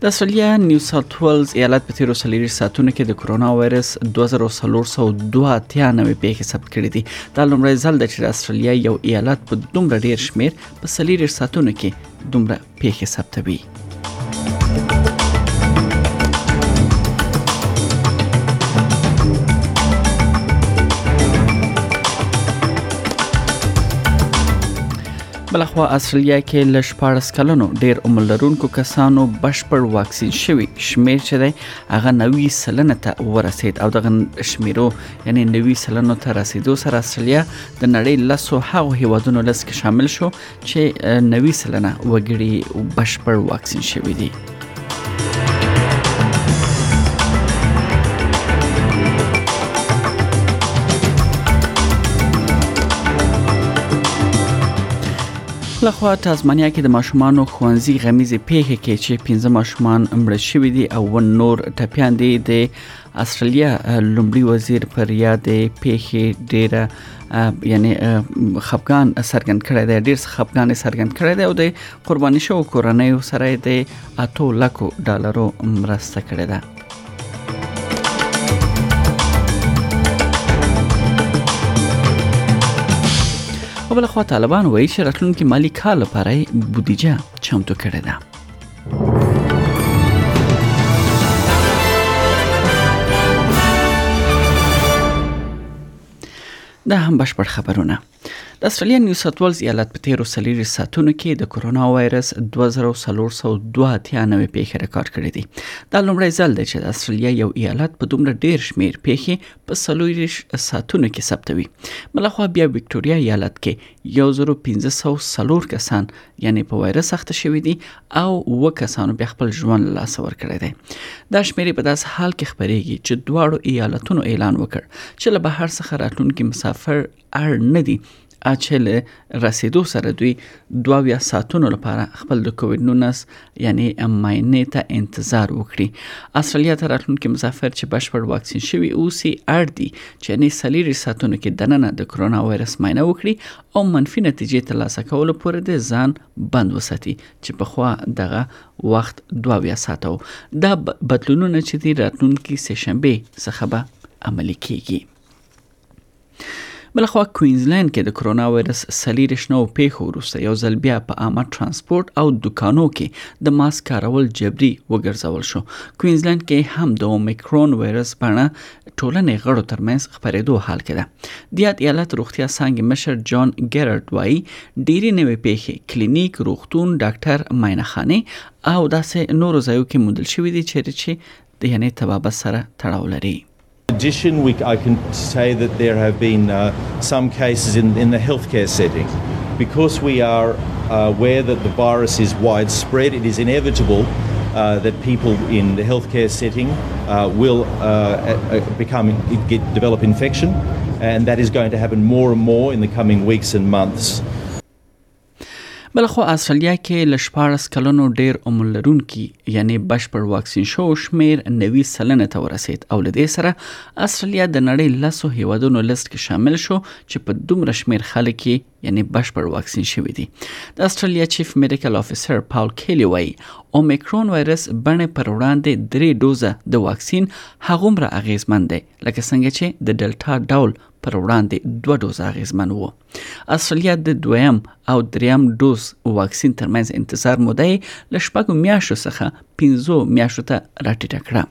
د استرالیا نیو ساوث ویلز ایالت په تیرو سلیری ساعتونو کې د کرونا وایرس 2482 نوې پیښې ثبت کړې دي دا لومړی ځل دی چې د استرالیا یو ایالت په دومره ډیر شمیر په سلیری ساعتونو کې دومره پیښې ثبتوي بلخوا استرالیا کې له 14 کلنو ډیر عمر لرونکو کسانو بشپړ واکسین شوی شمیر چې دی هغه 90 سلنه ته ورسید او دغه شمیرو یعنی 90 سلنه ته رسیدو سره استرالیا د نړۍ لاسو هغه هیوادونو لس کې شامل شو چې 90 سلنه وګړي بشپړ واکسین شوی دي لخوا تازمانیا کې د ماشومان خوانزي غمیزه پیښه کې چې 15 ماشومان مړ شوی دي او ون نور ټپيان دي د استرالیا لومړي وزیر پر یاد پیښه ډیره یعنی خفقان سرګن کړی دی ډیر خفقان سرګن کړی دی او د قرباني شو کورنۍ سره د اتو لکو ډالرو مرسته کړې ده بل خو طالبان وایي چې راتلونکي مالی کال لپاره بودیجه چمتو کړې ده دا هم بشپړ خبرونه د استرالیا نیو ساوت ویلز ایالت په تیرو څلوریش ساعتونو کې د کورونا وایرس 2482 نوې پیښې ریکارډ کړې دي دا لومړی ځل دی چې د استرالیا یو ایالت په دومره ډیر شمیر پیښې په څلوریش ساعتونو کې ثبتوي بلخوا بیا وکټوریا ایالت کې 1504 کسان یعنی په وایرس اخته شوې دي او و کسانو بیا خپل ژوند لاس ور کړی دی دا شمیرې په داس حال کې خبرېږي چې دواړو ایالتونو اعلان وکړ چې له بهر څخه راتلونکي مسافر اړ نه دي چې له رسیدو سره دوی 22 ساعتونو لپاره خپل د کووډ 19 یعنی ماینه ته انتظار وکړي استرالیا ته راتلونکي مسافر چې بشپړ واکسین شوی او سي اړ دي چې نه سلیری ساعتونو کې دننه د کرونا وایرس ماینه وکړي او منفي نتیجې ترلاسه کولو پورې د ځان بند وساتي چې په خوا دغه وخت 22 ساعت او دا بدلونونه چې دی راتلونکي سه شنبه څخه به عملی کیږي بلخوا کوینزلند کې د کرونا وایرس سلیریش نو پیښو وروسته یو ځل بیا په عامه ترانسپورت او دکانو کې د ماسک کارول جبري وګرځول شو کوینزلند کې هم د اومیکرون وایرس بڼه ټولنې غړو ترمنځ خبرېدو حال کې ده د یاد ایالت روغتیا څنګه مشر جان ګیرارد وایي ډېری نوې پیښې کلینیک روغتون ډاکټر ماینخانه او داسې نورو ځایو کې موندل شوې دي چې چې د یعنی تبابت سره تړاو لري addition, we, I can say that there have been uh, some cases in, in the healthcare setting. Because we are uh, aware that the virus is widespread, it is inevitable uh, that people in the healthcare setting uh, will uh, become get, develop infection, and that is going to happen more and more in the coming weeks and months. بلخوا استرالیا کې له 14 کلنو ډیر عمر لرونکي یعنی بشپړ واکسین شو شمیر 90 سلنه ته ورسید او له دې سره استرالیا د نړۍ لسو هیوادونو لیست کې شامل شو چې په دومره شمیر خلک یعنی بشپړ واکسین شوی دي د استرالیا چیف میډیکل افیسر پاول کیلی وایي اومیکرون وایرس بڼه پر وړاندې درې ډوزه د واکسین هغومره اغیزمن دی لکه څنګه چې د ډلټا ډول پر وړاندې دوه ډوزه اغیزمن وو اصليت د دویم او دریم ډوز واکسین ترمنځ انتظار موده له شپږو میاشتو څخه 15 میاشتو ته راټیټه کړه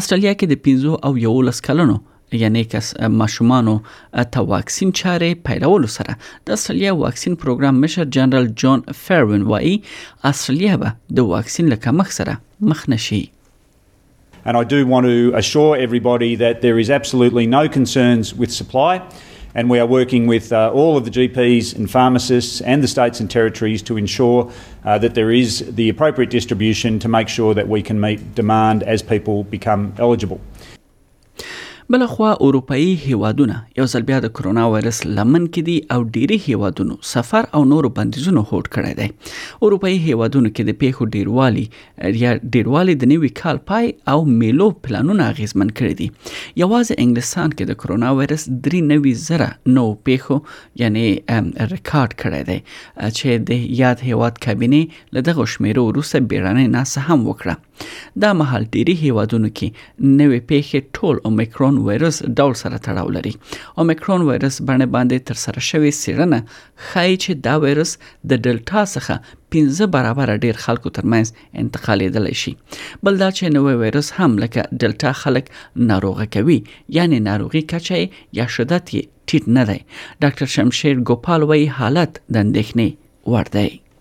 استرالیا کې د 15 او 11 کلنو یعنی کس ماشومانو ته واکسین چارې پیلولو سره د استرالیا واکسین پروګرام مشر جنرال جان فیرون وایي استرالیا به د واکسین له کمښت سره مخ نشي And I do want to assure everybody that there is absolutely no concerns with supply. And we are working with uh, all of the GPs and pharmacists and the states and territories to ensure uh, that there is the appropriate distribution to make sure that we can meet demand as people become eligible. بل خوا اروپایي هیوادونه یو ځل بیا د کرونا وایرس لمن کې دي او ډیری هیوادونو سفر او نورو بندیزونو هوډ کړی دی اروپایي هیوادونو کې د پیښو ډیروالي یا ډیروالي د نوي کال پای او میلو پلانونه غیزمن کړی دي یوازې انګلستان کې د کرونا وایرس 9300 نو پیښو یعنی ریکارډ کړی دی چې د یاد هیواد کابینه لدغه شمیرو وروسته بیړنۍ ناسه هم وکړه دا مهال ډیری هیوادونو کې نوې پیښې ټول اومیکرون وایرس ډول سره تړاو لري اومیکرون وایرس باندې باندې تر سره شوې سیرنه خای چې دا وایرس د ډلټا څخه 15 برابر ډیر خلکو ترمنځ انتقالیدل شي بل دا چې نوې وایرس هم لکه ډلټا خلک ناروغه کوي یعنی ناروغي کچه یا شدت یې ټیټ نه دی ډاکټر شمشیر ګوپال وایي حالت د اندېښنې وړ دی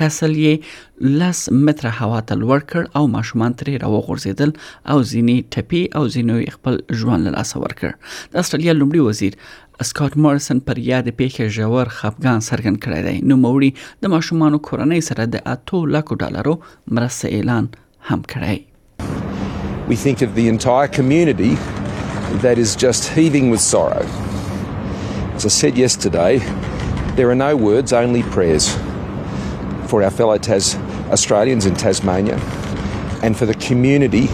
کسل یې لس متره هوا ته لوړ کړ او ماشومان ترې راوغورځېدل او ځینې ټپي او ځینو یې خپل ژوند له لاسه ورکړ د استرالیا لومړي وزیر سکاټ مارسن پر یاد پیښه ژور خفګان څرګند کړی دی نو موري د ماشومان کورنۍ سره د 8 لک ډالرو مرسته اعلان هم کړی We think of the entire community that is just heaving with sorrow. As I said yesterday, there are no words, only prayers for our fellow Tas Australians in Tasmania and for the community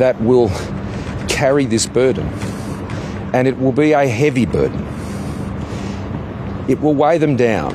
that will carry this burden and it will be a heavy burden. It will weigh them down.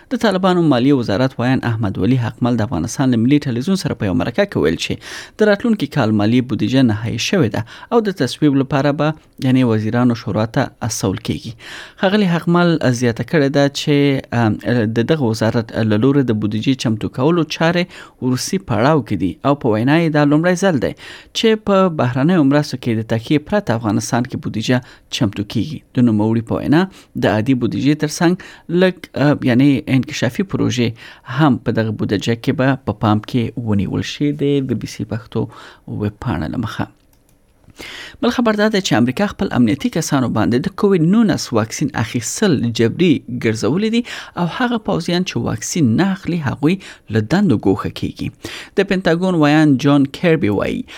د طالبانو مالیې وزارت ویاند احمد ولي حقمل د افغانستان له ملي ټلویزیون سره په یو مرکه کې ویل چې د راتلونکي کال مالي بودیجه نهایی شوې ده او د تصویب لپاره به یعنی وزیرانو شورا ته استول کیږي خغلی حقمل زیاته کړې ده چې د دغه وزارت له لوري د بودیجې چمتو کولو چارې ورسي پړاو کې دي او په وینا یې دا لومړی ځل دی چې په بهرنۍ مرستو کې د تکیه پرته افغانستان کې بودیجه چمتو کیږي د نوموړي په وینا د عادي بودیجې ترڅنګ لږ یعنی انکشافي پروژې هم په دغه بودیجه کې به په پام کې ونیول شي د بي بي سي پښتو ویب پاڼه لمخه بل خبر دا دی چې امریکا خپل امنیتي کسانو باندې د کووید 19 واکسین اخیستل جبري ګرځولې دي او هغه پوځیان چې واکسین نه اخلي هغوی له دندو ګوښه کیږي د پنتاګون ویان جان کیربي وایي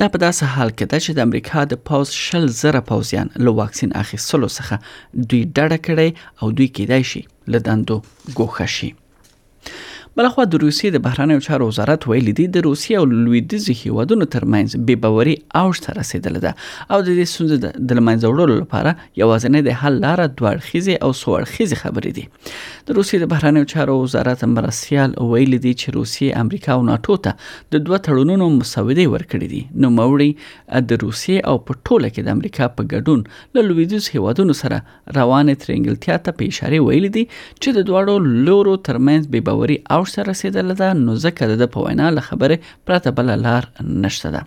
دا په داسې حال کې ده چې د امریکا د پوځ شل زره پوځیان له واکسین اخیستلو څخه دوی ډډه کړې او دوی کېدای شي له دندو ګوښه شي بلخوا د روسیې د بهرنیو چارو وزارت ویلي دي د روسیې او لویدیځو هیوادونو ترمنځ بې باوري اوج ته رسیدلې ده او د دې ستونزې د لمنځه وړلو لپاره یوازینی د حل لاره دوه اړخیزې او څو اړخیزې خبرې دي د روسیې د بهرنیو چارو وزارت مرستیال ویل دي چې روسیې امریکا او ناتو ته د دوه تړونونو مسودې ورکړې دي نو موري د روسیې او په ټوله کې د امریکا په ګډون له لویدیز هیوادونو سره روانې ترنګلتیا ته په اشاره ویل دي چې د دواړو لورو ترمنځ بې باوري او سره رسیدل ده نو ځکه د په وینا له خبره پرته بل لار نشته ده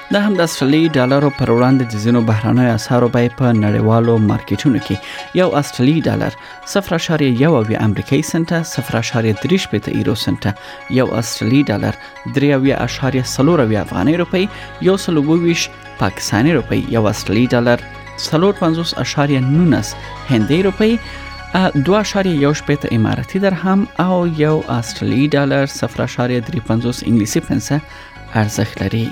د همداس فلي ډالرو پر وړاندې د ځینو بهرانیو اسعارو بیې په نړیوالو مارکیټونو کې یو استرالي ډالر 0.1 امریکایي سنت 0.3 پته ایرو سنت یو استرالي ډالر 3.4 افغاني روپی یو سل وویش پاکستاني روپی یو استرالي ډالر 350.19 هندۍ روپی 2.18 اماراتي درهم او یو استرالی ډالر 0.35 انګلیسي پنسه ارزښت لري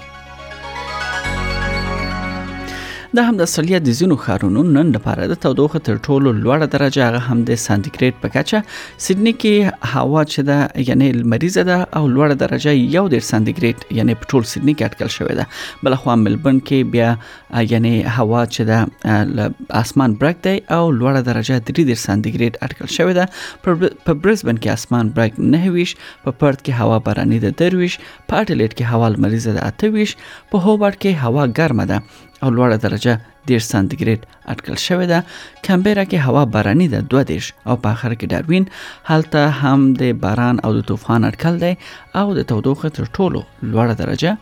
د هم د استرالیا د ځینو ښارونو نن لپاره د تودوخه تر ټولو لوړه درجه هغه هم د سانتیګریډ په کچه سیدنی کې هوا چې دا یعنی لمریزه ده او لوړه درجه یو د سانتیګریډ یعنی په ټول سیدنی کې اټکل شوې ده بلخو ملبورن کې بیا یعنی هوا چې د اسمان برک دی او لوړه درجه 33 سانتیګریډ اټکل شوې ده په برزبن کې اسمان برک 29 په پرت کې هوا باراني ده 23 په اټلیټ کې هوا لمریزه ده 28 په هوبرټ کې هوا ګرمه ده او لوړه درجه 10 سانتیګریډ اټکل شوې ده کمبرا کې هوا باراني ده 22 او په اخر کې داروین هلته هم د باران او د طوفان اټکل دی او د تودوخه تر ټولو لوړه درجه